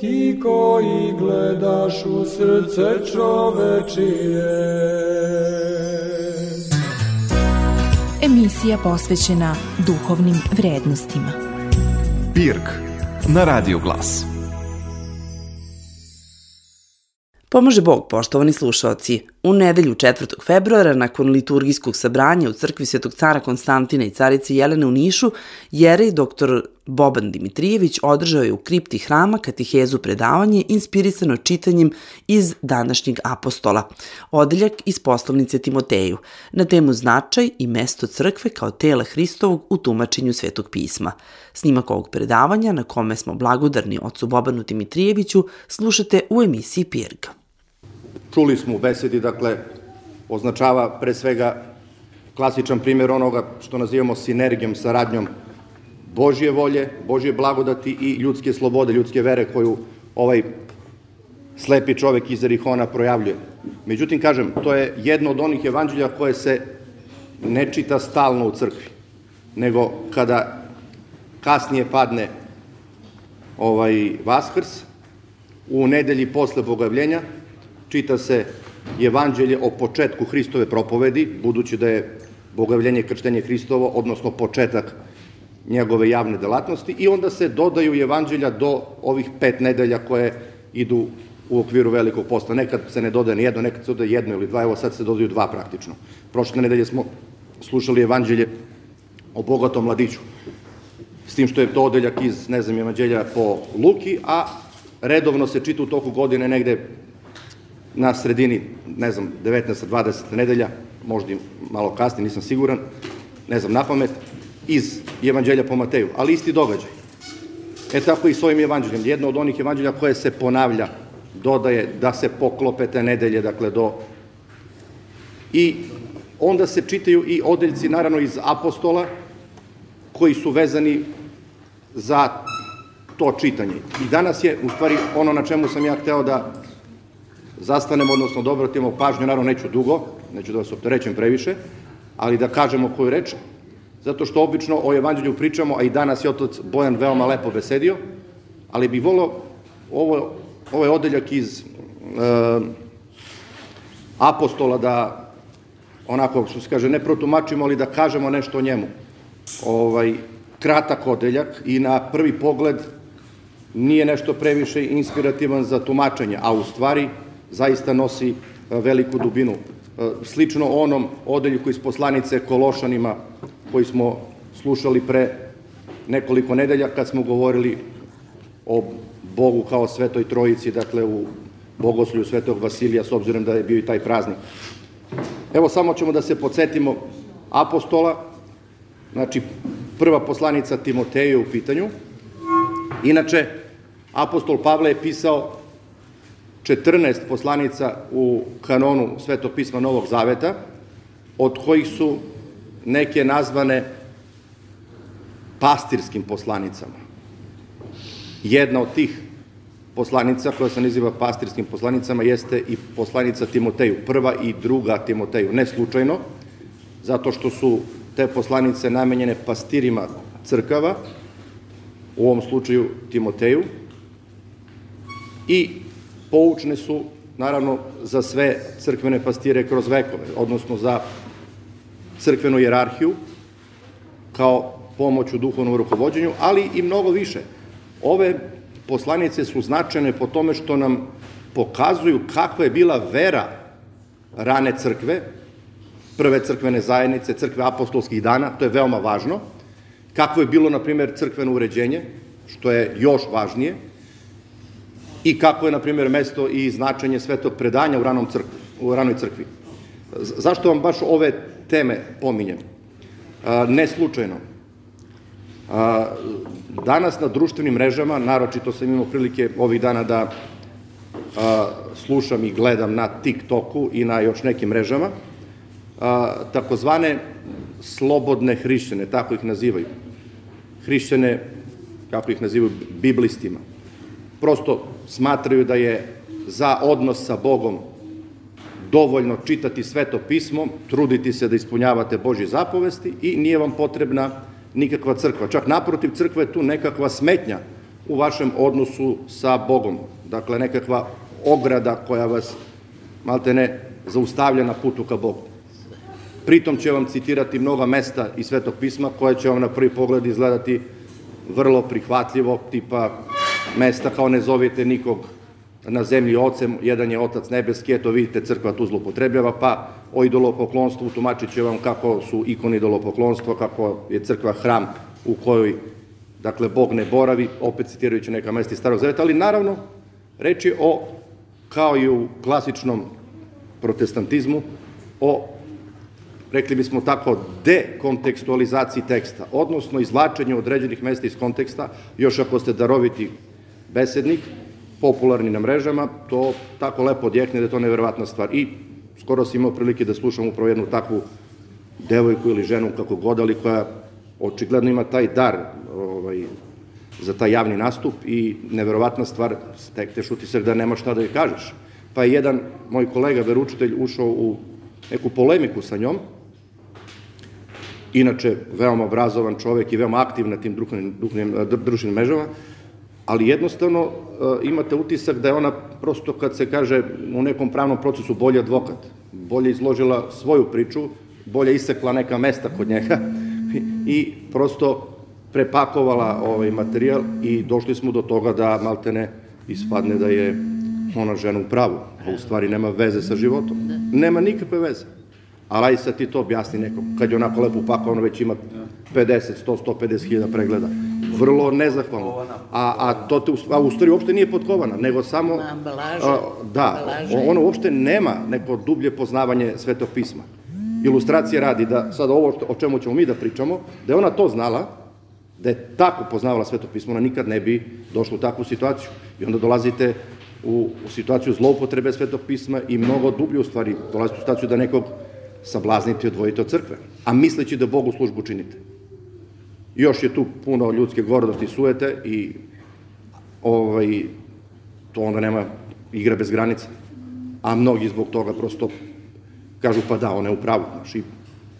ti koji gledaš u srce čovečije. Emisija posvećena duhovnim vrednostima. Pirk na Radio Glas. Pomože Bog, poštovani slušalci. U nedelju 4. februara, nakon liturgijskog sabranja u crkvi Svetog cara Konstantina i carice Jelene u Nišu, jerej dr. Boban Dimitrijević održao je u kripti hrama katehezu predavanje inspirisano čitanjem iz današnjeg apostola, odeljak iz poslovnice Timoteju, na temu značaj i mesto crkve kao tela Hristovog u tumačenju Svetog pisma. Snimak ovog predavanja, na kome smo blagodarni ocu Bobanu Dimitrijeviću, slušate u emisiji Pirga. Čuli smo u besedi, dakle, označava pre svega klasičan primjer onoga što nazivamo sinergijom, saradnjom Božje volje, Božje blagodati i ljudske slobode, ljudske vere koju ovaj slepi čovek iz Erihona projavljuje. Međutim, kažem, to je jedno od onih evanđelja koje se ne čita stalno u crkvi, nego kada kasnije padne ovaj Vaskrs, u nedelji posle bogavljenja, čita se evanđelje o početku Hristove propovedi, budući da je bogavljenje krštenje Hristovo, odnosno početak njegove javne delatnosti i onda se dodaju evanđelja do ovih pet nedelja koje idu u okviru velikog posta. Nekad se ne dodaje ni jedno, nekad se dodaje jedno ili dva, evo sad se dodaju dva praktično. Prošle nedelje smo slušali evanđelje o bogatom mladiću, s tim što je to odeljak iz, ne znam, evanđelja po Luki, a redovno se čita u toku godine negde na sredini, ne znam, 19. 20. nedelja, možda i malo kasnije, nisam siguran, ne znam, na pamet, iz evanđelja po Mateju, ali isti događaj. E tako i s ovim evanđeljem. Jedno od onih evanđelja koje se ponavlja, dodaje da se poklope te nedelje, dakle do... I onda se čitaju i odeljci, naravno, iz apostola, koji su vezani za to čitanje. I danas je, u stvari, ono na čemu sam ja hteo da zastanemo, odnosno da obratimo pažnju, naravno neću dugo, neću da vas opterećem previše, ali da kažemo koju reč, zato što obično o evanđelju pričamo, a i danas je otac Bojan veoma lepo besedio, ali bih volio ovo, ovaj odeljak iz e, apostola da onako, što se kaže, ne protumačimo, ali da kažemo nešto o njemu. Ovaj, kratak odeljak i na prvi pogled nije nešto previše inspirativan za tumačenje, a u stvari zaista nosi e, veliku dubinu. E, slično onom odeljku iz poslanice Kološanima koji smo slušali pre nekoliko nedelja kad smo govorili o Bogu kao svetoj trojici, dakle u bogoslju svetog Vasilija, s obzirom da je bio i taj praznik. Evo samo ćemo da se podsjetimo apostola, znači prva poslanica Timoteju u pitanju. Inače, apostol Pavle je pisao 14 poslanica u kanonu Svetog pisma Novog Zaveta, od kojih su neke nazvane pastirskim poslanicama. Jedna od tih poslanica koja se naziva pastirskim poslanicama jeste i poslanica Timoteju, prva i druga Timoteju, ne slučajno, zato što su te poslanice namenjene pastirima crkava, u ovom slučaju Timoteju, i poučne su, naravno, za sve crkvene pastire kroz vekove, odnosno za crkvenu jerarhiju, kao pomoć u duhovnom rukovodđenju, ali i mnogo više. Ove poslanice su značajne po tome što nam pokazuju kakva je bila vera rane crkve, prve crkvene zajednice, crkve apostolskih dana, to je veoma važno, kako je bilo, na primjer, crkveno uređenje, što je još važnije, i kako je, na primjer, mesto i značenje svetog predanja u, ranom crkvi, u ranoj crkvi. Zašto vam baš ove teme pominjem? Ne slučajno. Danas na društvenim mrežama, naročito sam imao prilike ovih dana da slušam i gledam na TikToku i na još nekim mrežama, takozvane slobodne hrišćane, tako ih nazivaju. Hrišćane, kako ih nazivaju, biblistima. Prosto smatraju da je za odnos sa Bogom dovoljno čitati sveto pismo, truditi se da ispunjavate Božje zapovesti i nije vam potrebna nikakva crkva. Čak naprotiv, crkva je tu nekakva smetnja u vašem odnosu sa Bogom. Dakle, nekakva ograda koja vas, malte ne, zaustavlja na putu ka Bogu. Pritom će vam citirati mnoga mesta iz Svetog pisma koje će vam na prvi pogled izgledati vrlo prihvatljivo, tipa mesta kao ne zovite nikog na zemlji ocem, jedan je otac nebeski, eto vidite, crkva tu zlopotrebljava, pa o idolopoklonstvu tumačit će vam kako su ikoni idolopoklonstva, kako je crkva hram u kojoj, dakle, Bog ne boravi, opet citirajući neka mesta iz Starog Zaveta, ali naravno, reč je o, kao i u klasičnom protestantizmu, o rekli bismo tako, dekontekstualizaciji teksta, odnosno izvlačenju određenih mesta iz konteksta, još ako ste daroviti besednik, popularni na mrežama, to tako lepo odjekne da je to neverovatna stvar. I skoro sam imao prilike da slušam upravo jednu takvu devojku ili ženu, kako god, ali koja očigledno ima taj dar ovaj, za taj javni nastup i neverovatna stvar, stekneš utisak da nema šta da joj kažeš. Pa je jedan moj kolega, veručitelj, ušao u neku polemiku sa njom, inače veoma obrazovan čovek i veoma aktiv na tim društvenim mrežama, ali jednostavno e, imate utisak da je ona prosto kad se kaže u nekom pravnom procesu bolji advokat, bolje izložila svoju priču, bolje isekla neka mesta kod njega i prosto prepakovala ovaj materijal i došli smo do toga da maltene ispadne da je ona žena u pravu, a u stvari nema veze sa životom. Nema nikakve veze. Ali aj sad ti to objasni nekom, kad je onako lepo upakovano, već ima 50, 100, 150 hiljada pregleda vrlo nezahvalno. A, a, to te, a u stvari uopšte nije potkovana, nego samo... A, da, ono uopšte nema neko dublje poznavanje svetog pisma. Ilustracija radi da sad ovo o čemu ćemo mi da pričamo, da je ona to znala, da je tako poznavala sveto pismo, ona nikad ne bi došla u takvu situaciju. I onda dolazite u, u situaciju zloupotrebe svetog pisma i mnogo dublje u stvari dolazite u situaciju da nekog sablaznite i odvojite od crkve, a misleći da Bogu službu činite. Još je tu puno ljudske gordosti i sujete i ovaj, to onda nema igre bez granica. A mnogi zbog toga prosto kažu pa da, ona je u pravu, znaš, i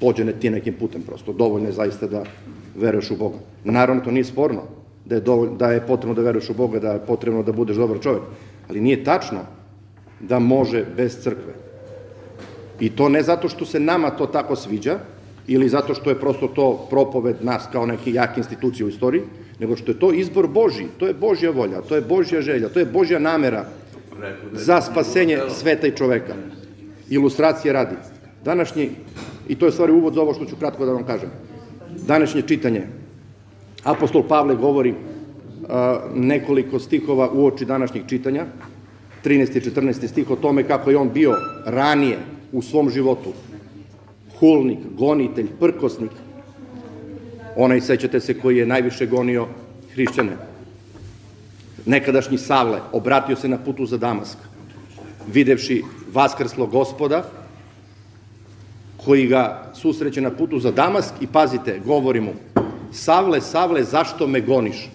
pođene ti nekim putem prosto. Dovoljno je zaista da veruješ u Boga. Naravno, to nije sporno, da je, dovoljno, da je potrebno da veruješ u Boga, da je potrebno da budeš dobar čovek, ali nije tačno da može bez crkve. I to ne zato što se nama to tako sviđa, ili zato što je prosto to propoved nas kao neke jake institucije u istoriji, nego što je to izbor Boži, to je Božja volja, to je Božja želja, to je Božja namera za spasenje sveta i čoveka. Ilustracije radi. Današnji, i to je stvari uvod za ovo što ću kratko da vam kažem, današnje čitanje, apostol Pavle govori a, nekoliko stihova u oči današnjih čitanja, 13. i 14. stih o tome kako je on bio ranije u svom životu hulnik, gonitelj, prkosnik, onaj, sećate se, koji je najviše gonio hrišćane. Nekadašnji Savle obratio se na putu za Damask, videvši vaskrslo gospoda, koji ga susreće na putu za Damask i pazite, govori mu, Savle, Savle, zašto me goniš?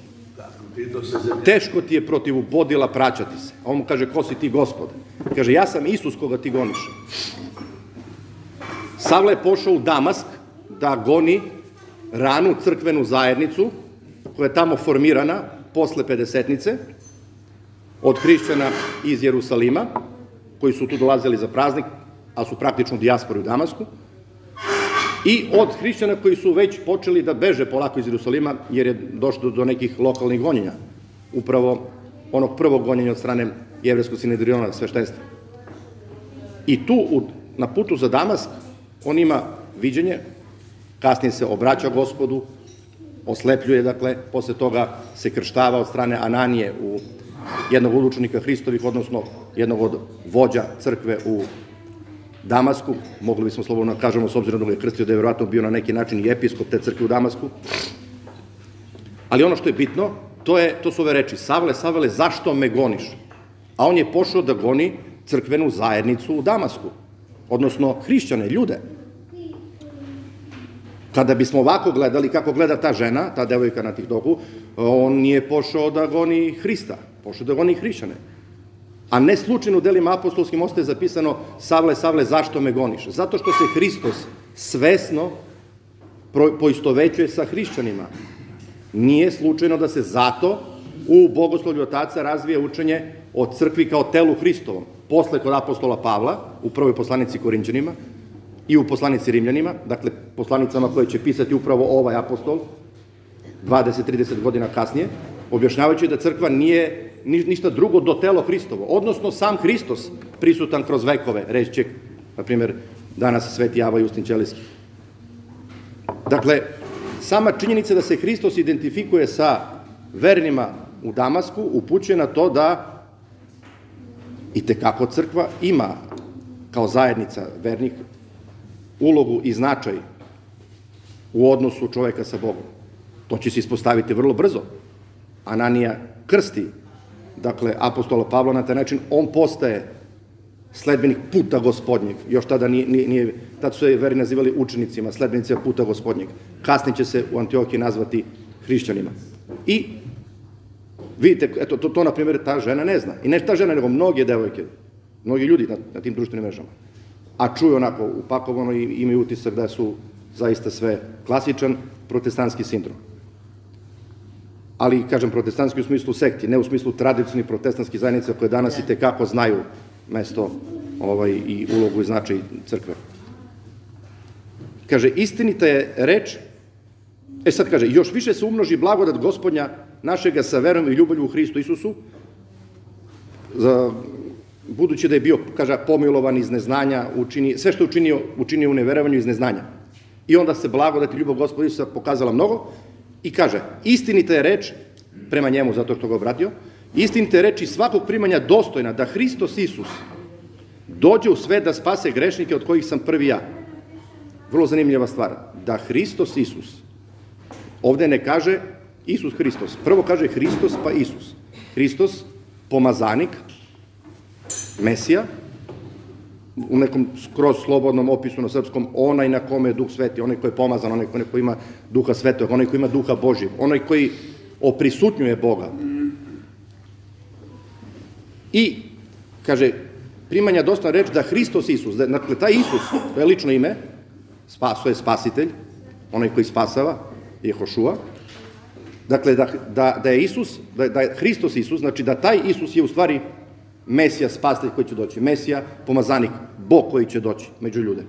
Teško ti je protiv ubodila praćati se. A on mu kaže, ko si ti gospode? Kaže, ja sam Isus koga ti goniš. Savle je pošao u Damask da goni ranu crkvenu zajednicu koja je tamo formirana posle Pedesetnice od hrišćana iz Jerusalima koji su tu dolazili za praznik, a su praktično dijaspori u Damasku, i od hrišćana koji su već počeli da beže polako iz Jerusalima jer je došlo do nekih lokalnih gonjenja, upravo onog prvog gonjenja od strane jevreskog sinedriona sveštenstva. I tu, na putu za Damask, On ima viđenje, kasnije se obraća gospodu, oslepljuje, dakle, posle toga se krštava od strane Ananije u jednog od učenika Hristovih, odnosno jednog od vođa crkve u Damasku, mogli bismo slobodno da kažemo, s obzirom da ga je krstio, da je verovatno bio na neki način i episkop te crkve u Damasku. Ali ono što je bitno, to, je, to su ove reči, Savle, Savle, zašto me goniš? A on je pošao da goni crkvenu zajednicu u Damasku odnosno hrišćane, ljude. Kada bismo ovako gledali kako gleda ta žena, ta devojka na TikToku, on nije pošao da goni Hrista, pošao da goni hrišćane. A ne slučajno u delima apostolskim ostaje zapisano Savle, Savle, zašto me goniš? Zato što se Hristos svesno poistovećuje sa hrišćanima. Nije slučajno da se zato u bogoslovlju otaca razvija učenje o crkvi kao telu Hristovom. Posle kod apostola Pavla, u prvoj poslanici Korinđanima i u poslanici Rimljanima, dakle poslanicama koje će pisati upravo ovaj apostol, 20-30 godina kasnije, objašnjavajući da crkva nije ništa drugo do telo Hristovo, odnosno sam Hristos prisutan kroz vekove, reći na primjer, danas Sveti Java Justin Ćelijski. Dakle, sama činjenica da se Hristos identifikuje sa vernima u Damasku upućuje na to da i tekako crkva ima kao zajednica vernih ulogu i značaj u odnosu čoveka sa Bogom. To će se ispostaviti vrlo brzo. Ananija krsti, dakle, apostola Pavla na taj način, on postaje sledbenik puta gospodnjeg. Još tada nije, nije, tad su je veri nazivali učenicima, sledbenicima puta gospodnjeg. Kasnije će se u Antiohiji nazvati hrišćanima. I vidite, eto, to, to na primjer ta žena ne zna. I ne ta žena, nego mnoge devojke, mnogi ljudi na, na tim društvenim mrežama. A čuju onako upakovano i imaju utisak da su zaista sve klasičan protestantski sindrom. Ali, kažem, protestantski u smislu sekti, ne u smislu tradicionalnih protestantskih zajednica koje danas i tekako znaju mesto ovaj, i ulogu i značaj crkve. Kaže, istinita je reč, e sad kaže, još više se umnoži blagodat gospodnja našega sa verom i ljubavlju u Hristu Isusu, za, budući da je bio, kaže, pomilovan iz neznanja, učini, sve što učinio, učinio u neverovanju iz neznanja. I onda se blagodat i ljubav gospoda Isusa pokazala mnogo i kaže, istinita je reč, prema njemu, zato što ga obratio, istinita je reč i svakog primanja dostojna da Hristos Isus dođe u sve da spase grešnike od kojih sam prvi ja. Vrlo zanimljiva stvar. Da Hristos Isus, ovde ne kaže Isus Hristos. Prvo kaže Hristos pa Isus. Hristos, pomazanik, Mesija, u nekom skroz slobodnom opisu na srpskom, onaj na kome je duh sveti, onaj koji je pomazan, onaj koji ima duha svetog, onaj koji ima duha Božijeg, onaj koji oprisutnjuje Boga. I, kaže, primanja dosta reč da Hristos Isus, da, dakle, taj Isus, to je lično ime, spaso je spasitelj, onaj koji spasava, je Hošua, dakle, da, da, da je Isus, da, da je Hristos Isus, znači da taj Isus je u stvari Mesija, spastelj koji će doći, Mesija, pomazanik, Bog koji će doći među ljude.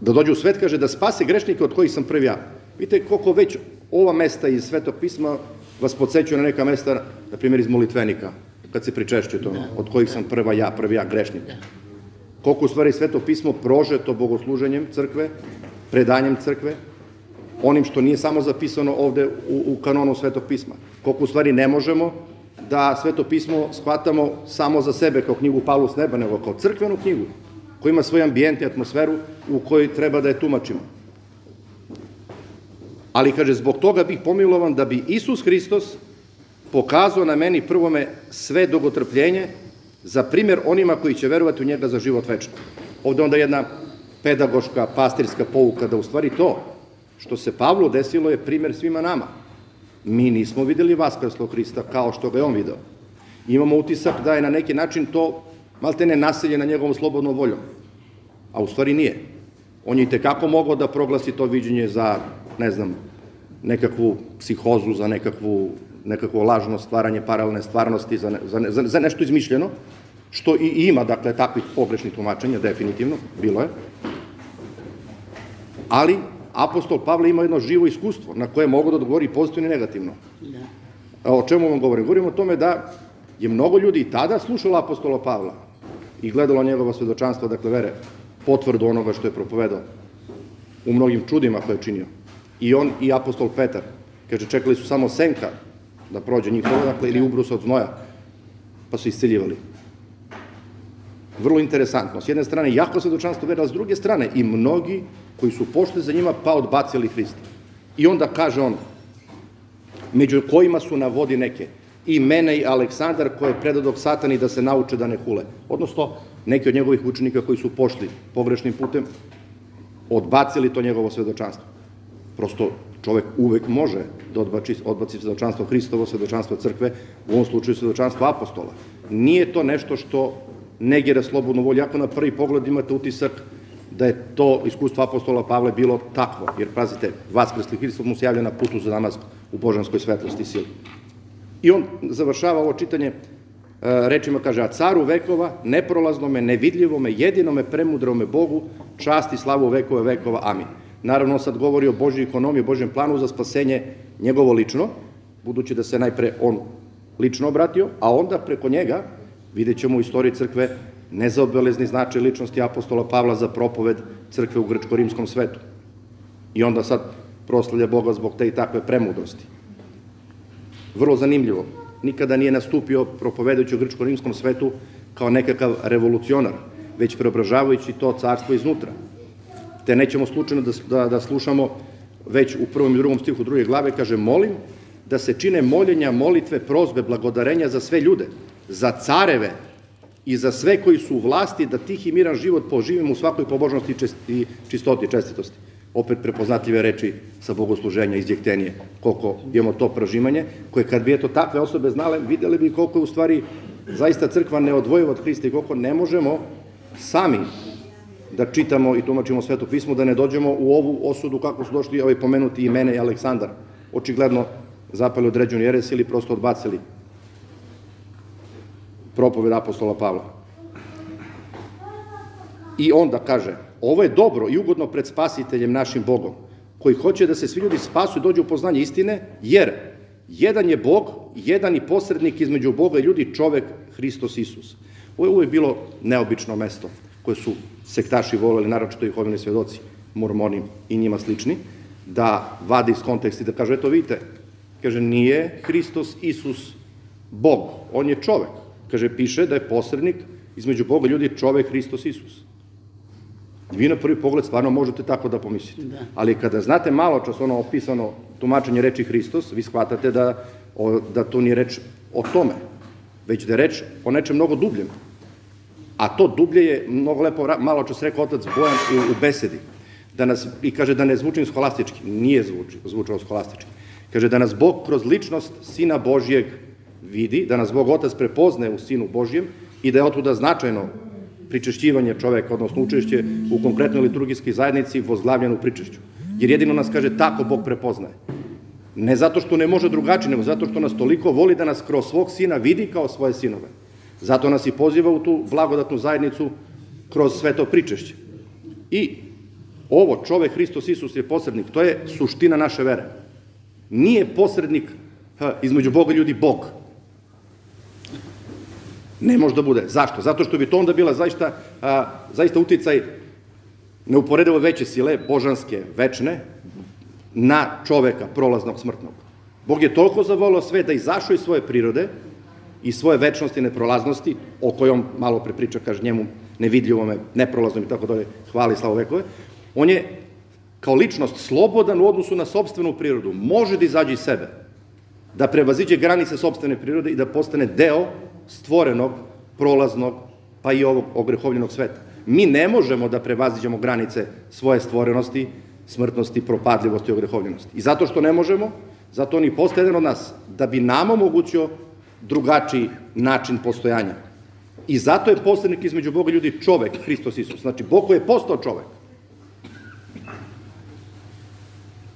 Da dođe u svet, kaže, da spase grešnike od kojih sam prvi ja. Vidite koliko već ova mesta iz Svetog pisma vas podsjećaju na neka mesta, na primjer iz molitvenika, kad se pričešćuje to, od kojih sam prva ja, prvi ja, grešnik. Koliko u stvari Sveto pismo prožeto bogosluženjem crkve, predanjem crkve, onim što nije samo zapisano ovde u, u kanonu Svetog pisma. Koliko u stvari ne možemo da Sveto pismo shvatamo samo za sebe kao knjigu Pavlu s neba, nego kao crkvenu knjigu, koja ima svoj ambijent i atmosferu u kojoj treba da je tumačimo. Ali, kaže, zbog toga bih pomilovan da bi Isus Hristos pokazao na meni prvome sve dogotrpljenje za primjer onima koji će verovati u njega za život večno. Ovde onda jedna pedagoška, pastirska pouka da u stvari to što se Pavlu desilo je primjer svima nama. Mi nismo videli Vaskrslog Hrista kao što ga je on video. Imamo utisak da je na neki način to malte ne naselje na njegovom slobodnom voljom. A u stvari nije. On je i tekako mogao da proglasi to viđenje za, ne znam, nekakvu psihozu, za nekakvu nekakvo lažno stvaranje paralelne stvarnosti za, ne, za, za nešto izmišljeno, što i ima, dakle, takvih pogrešnih tumačenja, definitivno, bilo je. Ali, apostol Pavle ima jedno živo iskustvo na koje mogu da odgovori pozitivno i negativno. A o čemu vam govorim? Govorim o tome da je mnogo ljudi i tada slušalo apostola Pavla i gledalo njegova svedočanstva, dakle, vere, potvrdu onoga što je propovedao u mnogim čudima koje je činio. I on i apostol Petar, kaže, čekali su samo senka da prođe njihovo, dakle, ili ubrusa od znoja, pa su isceljivali. Vrlo interesantno. S jedne strane, jako svedočanstvo vera, a s druge strane, i mnogi koji su pošli za njima, pa odbacili Hrista. I onda kaže on, među kojima su na vodi neke, i mene i Aleksandar koje je predadog satani da se nauče da ne hule. Odnosno, neki od njegovih učenika koji su pošli pogrešnim putem, odbacili to njegovo svedočanstvo. Prosto čovek uvek može da odbaci, odbaci svedočanstvo Hristovo, svedočanstvo crkve, u ovom slučaju svedočanstvo apostola. nije to nešto što negira slobodnu volju. Ako na prvi pogled imate utisak da je to iskustvo apostola Pavle bilo takvo, jer pazite, vaskrsli Hristos mu se javlja na putu za Damask u božanskoj svetlosti i sili. I on završava ovo čitanje e, rečima, kaže, a caru vekova, neprolaznome, nevidljivome, jedinome, premudrome Bogu, časti slavu vekove vekova, amin. Naravno, on sad govori o Božoj ekonomiji, o Božjem planu za spasenje njegovo lično, budući da se najpre on lično obratio, a onda preko njega, vidjet ćemo u istoriji crkve, nezaobelezni značaj ličnosti apostola Pavla za propoved crkve u grčko-rimskom svetu. I onda sad proslavlja Boga zbog te i takve premudrosti. Vrlo zanimljivo. Nikada nije nastupio propovedajući u grčko-rimskom svetu kao nekakav revolucionar, već preobražavajući to carstvo iznutra. Te nećemo slučajno da, da, da slušamo već u prvom i drugom stihu druge glave, kaže, molim da se čine moljenja, molitve, prozbe, blagodarenja za sve ljude, za careve i za sve koji su u vlasti, da tih i miran život poživimo u svakoj pobožnosti i čistoti, čestitosti. Opet prepoznatljive reči sa bogosluženja iz Djektenije, koliko imamo to prožimanje, koje kad bi eto takve osobe znale, videli bi koliko je u stvari zaista crkva neodvojiva od Hrista i koliko ne možemo sami da čitamo i tumačimo sveto pismo, da ne dođemo u ovu osudu kako su došli ovaj pomenuti i mene i Aleksandar. Očigledno zapali određenu jeres ili prosto odbacili propoved apostola Pavla. I onda kaže, ovo je dobro i ugodno pred spasiteljem našim Bogom, koji hoće da se svi ljudi spasu i dođu u poznanje istine, jer jedan je Bog, jedan i posrednik između Boga i ljudi, čovek Hristos Isus. Ovo je uvijek bilo neobično mesto koje su sektaši voleli, naročito i hovini svedoci, mormoni i njima slični, da vade iz konteksta i da kaže, eto vidite, kaže, nije Hristos Isus Bog, on je čovek. Kaže, piše da je posrednik između Boga ljudi čovek Hristos Isus. Vi na prvi pogled stvarno možete tako da pomislite. Da. Ali kada znate malo čas ono opisano tumačenje reči Hristos, vi shvatate da, o, da to nije reč o tome, već da je reč o nečem mnogo dubljem. A to dublje je, mnogo lepo, malo čas rekao otac Bojan u, u besedi, da nas, i kaže da ne zvučim scholastički, nije zvuči, zvučao scholastički. Kaže da nas Bog kroz ličnost Sina Božijeg vidi, da nas Bog Otac prepozne u Sinu Božjem i da je otuda značajno pričešćivanje čoveka, odnosno učešće u konkretnoj liturgijskoj zajednici vozglavljeno u pričešću. Jer jedino nas, kaže, tako Bog prepoznaje. Ne zato što ne može drugačije, nego zato što nas toliko voli da nas kroz svog sina vidi kao svoje sinove. Zato nas i poziva u tu blagodatnu zajednicu kroz sve to pričešće. I ovo, čovek Hristos Isus je posrednik, to je suština naše vere. Nije posrednik između Boga i ljudi Bog. Ne može da bude. Zašto? Zato što bi to onda bila zaista, a, zaista uticaj neuporedivo veće sile, božanske, večne, na čoveka, prolaznog, smrtnog. Bog je toliko zavolio sve da izašao iz svoje prirode i svoje večnosti i neprolaznosti, o kojom malo pre priča, kaže njemu nevidljivome, neprolaznom i tako dalje, hvali slavo vekove, on je kao ličnost slobodan u odnosu na sobstvenu prirodu, može da izađe iz sebe, da prevaziđe granice sobstvene prirode i da postane deo stvorenog, prolaznog, pa i ovog ogrehovljenog sveta. Mi ne možemo da prevaziđemo granice svoje stvorenosti, smrtnosti, propadljivosti i ogrehovljenosti. I zato što ne možemo, zato on i postaje jedan od nas, da bi nam omogućio drugačiji način postojanja. I zato je poslednik između Boga i ljudi čovek, Hristos Isus. Znači, Bog koji je postao čovek.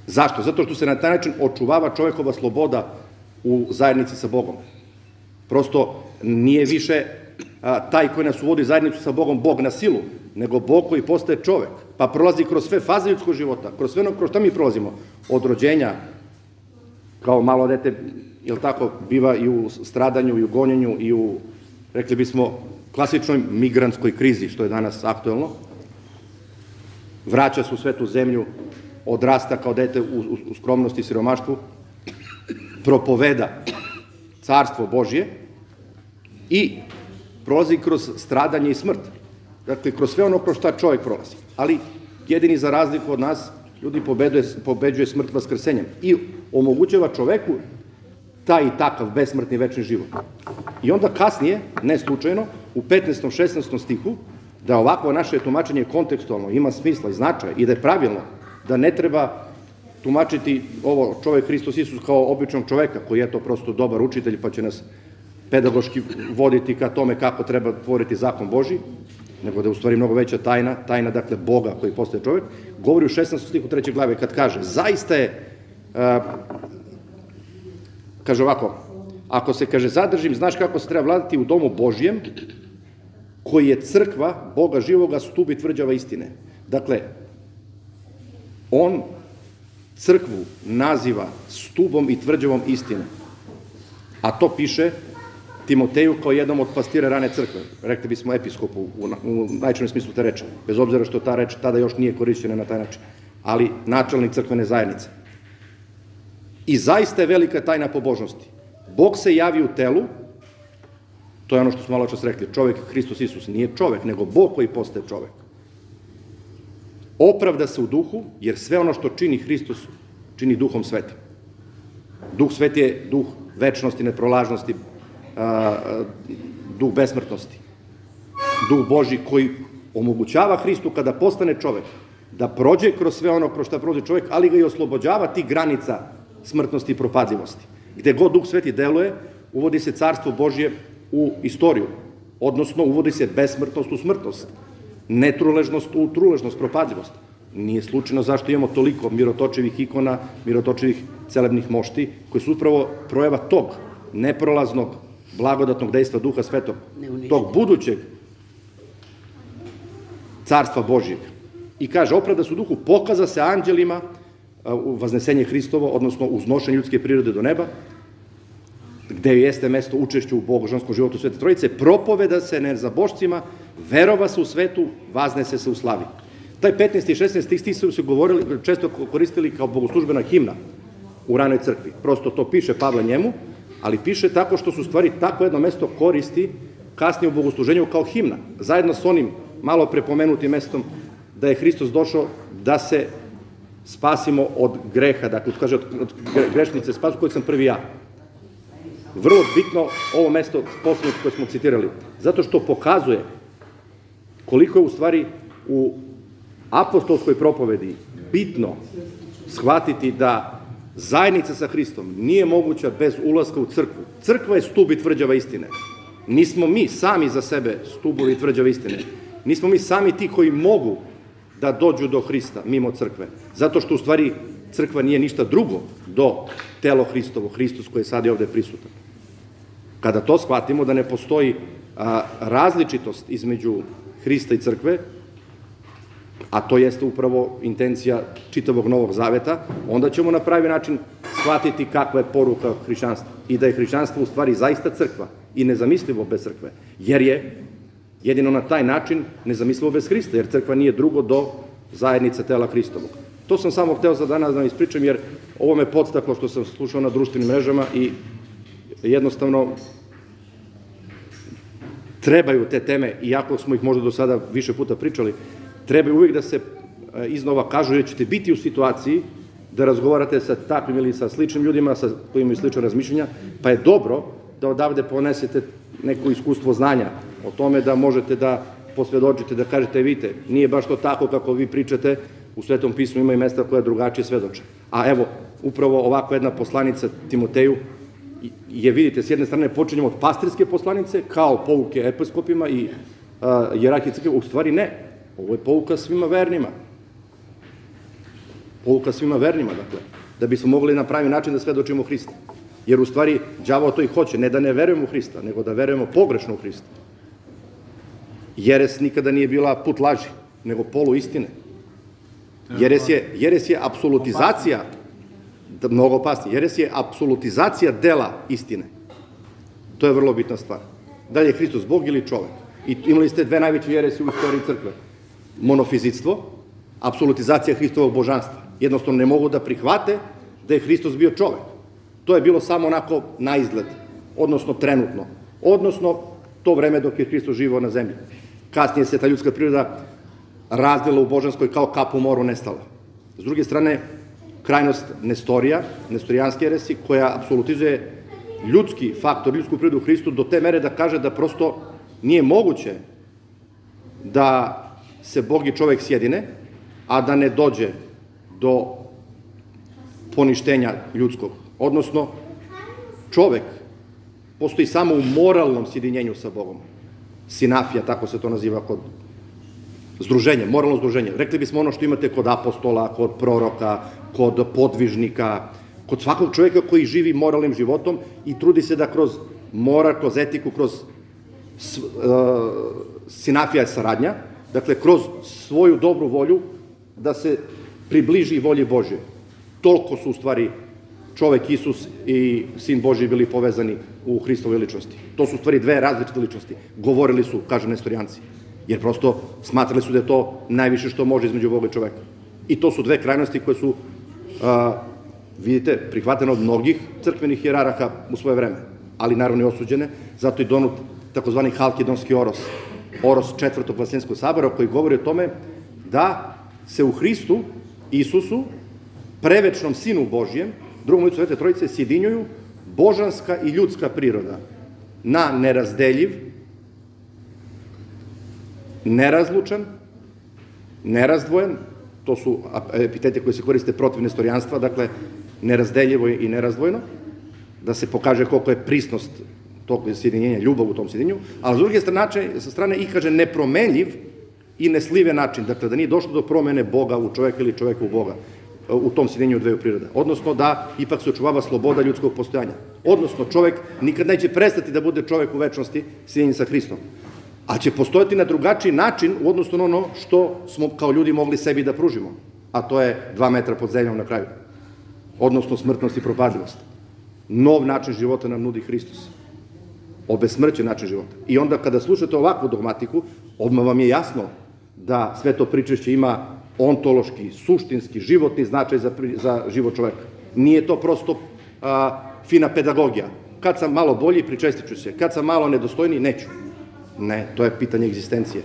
Zašto? Zato što se na taj način očuvava čovekova sloboda u zajednici sa Bogom. Prosto nije više taj koji nas uvodi zajednicu sa Bogom Bog na silu, nego Bog koji postaje čovek, pa prolazi kroz sve faze ljudskog života, kroz sve ono kroz šta mi prolazimo, od rođenja, kao malo dete, jel tako, biva i u stradanju, i u gonjenju, i u, rekli bismo, klasičnoj migrantskoj krizi, što je danas aktuelno, vraća se u svetu zemlju, odrasta kao dete u, u, u skromnosti i siromaštvu, propoveda carstvo Božje i prolazi kroz stradanje i smrt. Dakle, kroz sve ono kroz šta čovjek prolazi. Ali jedini za razliku od nas, ljudi pobeduje, pobeđuje smrt vaskrsenjem i omogućava čoveku taj i takav besmrtni večni život. I onda kasnije, ne slučajno, u 15. 16. stihu, da ovako naše tumačenje kontekstualno ima smisla i značaja i da je pravilno, da ne treba tumačiti ovo čovek Hristos Isus kao običnog čoveka koji je to prosto dobar učitelj pa će nas pedagoški voditi ka tome kako treba tvoriti zakon Boži, nego da je u stvari mnogo veća tajna, tajna dakle Boga koji postaje čovjek, govori u 16. stihu 3. glave kad kaže, zaista je, uh, kaže ovako, ako se, kaže, zadržim, znaš kako se treba vladati u domu Božjem, koji je crkva Boga živoga stubi tvrđava istine. Dakle, on crkvu naziva stubom i tvrđavom istine. A to piše Timoteju kao jednom od pastira rane crkve. Rekli bismo episkopu u, u najčešćem smislu te reče. Bez obzira što ta reč tada još nije korišćena na taj način. Ali načelnik crkvene zajednice. I zaista je velika tajna pobožnosti. Bog se javi u telu, to je ono što smo malo čas rekli, čovek Hristos Isus nije čovek, nego Bog koji postaje čovek. Opravda se u duhu, jer sve ono što čini Hristos, čini duhom svetim. Duh sveti je duh večnosti, neprolažnosti, duh besmrtnosti. Duh Boži koji omogućava Hristu kada postane čovek, da prođe kroz sve ono kroz šta prođe čovek, ali ga i oslobođava ti granica smrtnosti i propadljivosti. Gde god Duh Sveti deluje, uvodi se carstvo Božje u istoriju, odnosno uvodi se besmrtnost u smrtnost, netruležnost u truležnost, propadljivost. Nije slučajno zašto imamo toliko mirotočevih ikona, mirotočevih celebnih mošti, koji su upravo projeva tog neprolaznog blagodatnog dejstva Duha Svetog, tog budućeg carstva Božijeg. I kaže, opravda su duhu, pokaza se anđelima u vaznesenje Hristovo, odnosno uznošenje ljudske prirode do neba, gde jeste mesto učešću u bogožanskom životu Svete Trojice, propoveda se ne za božcima, verova se u svetu, vaznese se u slavi. Taj 15. i 16. stih su se govorili, često koristili kao bogoslužbena himna u ranoj crkvi. Prosto to piše Pavle njemu, ali piše tako što su stvari tako jedno mesto koristi kasnije u bogosluženju kao himna, zajedno s onim malo prepomenutim mestom da je Hristos došao da se spasimo od greha, dakle, kaže, od grešnice spasu kojeg sam prvi ja. Vrlo bitno ovo mesto poslednje koje smo citirali, zato što pokazuje koliko je u stvari u apostolskoj propovedi bitno shvatiti da Zajednica sa Hristom nije moguća bez ulaska u crkvu. Crkva je stub i tvrđava istine. Nismo mi sami za sebe stubovi i tvrđava istine. Nismo mi sami ti koji mogu da dođu do Hrista mimo crkve. Zato što u stvari crkva nije ništa drugo do telo Hristovo, Hristos koji je sad ovde prisutan. Kada to shvatimo da ne postoji različitost između Hrista i crkve, a to jeste upravo intencija čitavog Novog Zaveta, onda ćemo na pravi način shvatiti kakva je poruka hrišćanstva i da je hrišćanstvo u stvari zaista crkva i nezamislivo bez crkve, jer je jedino na taj način nezamislivo bez Hrista, jer crkva nije drugo do zajednice tela Hristovog. To sam samo hteo za danas da vam ispričam, jer ovo me podstaklo što sam slušao na društvenim mrežama i jednostavno trebaju te teme, iako smo ih možda do sada više puta pričali, treba uvijek da se e, iznova kažu, jer ćete biti u situaciji da razgovarate sa takvim ili sa sličnim ljudima sa koji imaju slične razmišljenja, pa je dobro da odavde ponesete neko iskustvo znanja o tome da možete da posvedočite, da kažete, vidite, nije baš to tako kako vi pričate, u Svetom pismu ima i mesta koja drugačije svedoče. A evo, upravo ovakva jedna poslanica Timoteju je, vidite, s jedne strane počinjemo od pastirske poslanice, kao pouke episkopima i uh, jerarhije crkve, u stvari ne. Ovo je pouka svima vernima. Pouka svima vernima, dakle. Da bismo mogli na pravi način da svedočimo Hrista. Jer u stvari, đavo to i hoće, ne da ne verujemo u Hrista, nego da verujemo pogrešno u Hrista. Jeres nikada nije bila put laži, nego polu istine. Jeres je, jeres je apsolutizacija, da, mnogo opasnije, jeres je apsolutizacija dela istine. To je vrlo bitna stvar. Da li je Hristos Bog ili čovek? I imali ste dve najveće jeresi u istoriji crkve monofizitstvo, apsolutizacija Hristovog božanstva. Jednostavno ne mogu da prihvate da je Hristos bio čovek. To je bilo samo onako na izgled, odnosno trenutno, odnosno to vreme dok je Hristos živao na zemlji. Kasnije se ta ljudska priroda razdela u božanskoj kao kap u moru nestala. S druge strane, krajnost Nestorija, Nestorijanske eresi, koja apsolutizuje ljudski faktor, ljudsku prirodu Hristu do te mere da kaže da prosto nije moguće da se Bog i čovek sjedine, a da ne dođe do poništenja ljudskog. Odnosno, čovek postoji samo u moralnom sjedinjenju sa Bogom. Sinafija, tako se to naziva kod združenja, moralno združenje. Rekli bismo ono što imate kod apostola, kod proroka, kod podvižnika, kod svakog čovjeka koji živi moralnim životom i trudi se da kroz moral, kroz etiku, kroz uh, sinafija je saradnja, dakle, kroz svoju dobru volju da se približi volji Božje. Toliko su u stvari čovek Isus i Sin Boži bili povezani u Hristovoj ličnosti. To su u stvari dve različite ličnosti. Govorili su, kaže nestorijanci, jer prosto smatrali su da je to najviše što može između Boga i čoveka. I to su dve krajnosti koje su, a, vidite, prihvatene od mnogih crkvenih jeraraka u svoje vreme, ali naravno i osuđene, zato i donut takozvani Halkidonski oros, oros četvrtog vasiljenskog sabora, koji govori o tome da se u Hristu, Isusu, prevečnom Sinu Božijem, drugom licu Svete Trojice, sjedinjuju božanska i ljudska priroda na nerazdeljiv, nerazlučan, nerazdvojen, to su epitete koje se koriste protiv nestorijanstva, dakle, nerazdeljivo i nerazdvojeno, da se pokaže koliko je prisnost tog sjedinjenja, ljubav u tom sjedinjenju, a s druge strane, sa strane i kaže nepromenljiv i neslive način, dakle da nije došlo do promene Boga u čoveka ili čoveka u Boga u tom sjedinjenju dveju priroda. Odnosno da ipak se očuvava sloboda ljudskog postojanja. Odnosno čovek nikad neće prestati da bude čovek u večnosti sjedinjen sa Hristom. A će postojati na drugačiji način u odnosu na ono što smo kao ljudi mogli sebi da pružimo. A to je dva metra pod zemljom na kraju. Odnosno smrtnost i propadljivost. Nov način života nam nudi Hristos obesmrćen način života. I onda kada slušate ovakvu dogmatiku, odmah vam je jasno da sve to pričešće ima ontološki, suštinski, životni značaj za, za život čoveka. Nije to prosto a, fina pedagogija. Kad sam malo bolji, pričestit ću se. Kad sam malo nedostojniji, neću. Ne, to je pitanje egzistencije.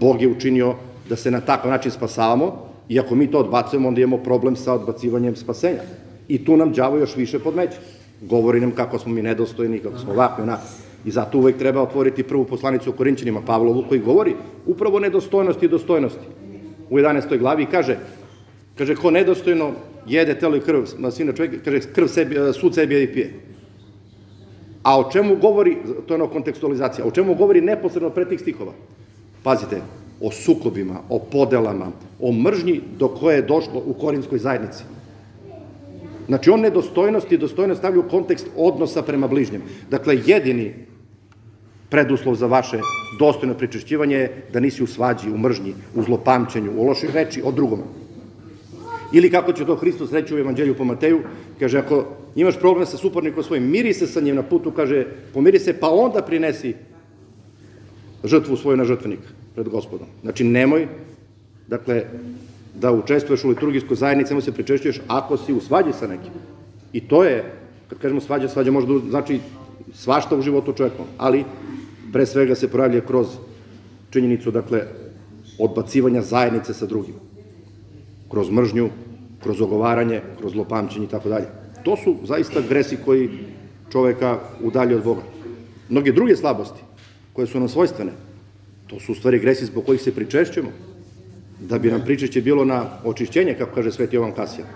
Bog je učinio da se na takav način spasavamo i ako mi to odbacujemo, onda imamo problem sa odbacivanjem spasenja. I tu nam đavo još više podmeće govori nam kako smo mi nedostojni, kako smo ovako, onako. I zato uvek treba otvoriti prvu poslanicu o Korinćanima Pavlovu koji govori upravo nedostojnosti i dostojnosti. U 11. glavi kaže, kaže, ko nedostojno jede telo i krv na sina čovjeka, kaže, krv sebi, sud sebi i pije. A o čemu govori, to je ono kontekstualizacija, o čemu govori neposredno pre tih stihova? Pazite, o sukobima, o podelama, o mržnji do koje je došlo u korinskoj zajednici. Znači, on nedostojnost i dostojnost stavlja u kontekst odnosa prema bližnjem. Dakle, jedini preduslov za vaše dostojno pričešćivanje je da nisi u svađi, u mržnji, u zlopamćenju, u lošoj reči o drugom. Ili kako će to Hristos reći u Evanđelju po Mateju, kaže, ako imaš problem sa supornikom svojim, miri se sa njim na putu, kaže, pomiri se, pa onda prinesi žrtvu svoju na žrtvenik pred gospodom. Znači, nemoj, dakle, da učestvuješ u liturgijskoj zajednici, samo se pričešćuješ ako si u svađi sa nekim. I to je, kad kažemo svađa, svađa može da znači svašta u životu čovjeka, ali pre svega se pojavlja kroz činjenicu, dakle, odbacivanja zajednice sa drugim. Kroz mržnju, kroz ogovaranje, kroz lopamćenje i tako dalje. To su zaista gresi koji čoveka udalje od Boga. Mnoge druge slabosti, koje su nam svojstvene, to su u stvari gresi zbog kojih se pričešćujemo, da bi nam pričeće bilo na očišćenje, kako kaže Sveti Jovan Kasija.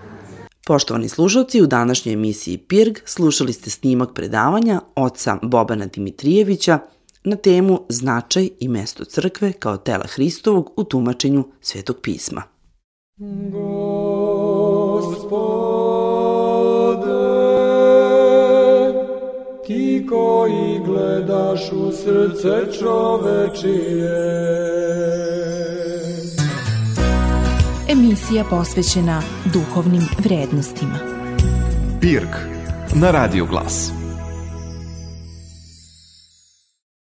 Poštovani slušalci, u današnjoj emisiji PIRG slušali ste snimak predavanja oca Bobana Dimitrijevića na temu Značaj i mesto crkve kao tela Hristovog u tumačenju Svetog pisma. Gospode, ti koji gledaš u srce čovečije, emisija posvećena duhovnim vrednostima. Pirk na Radio Glas.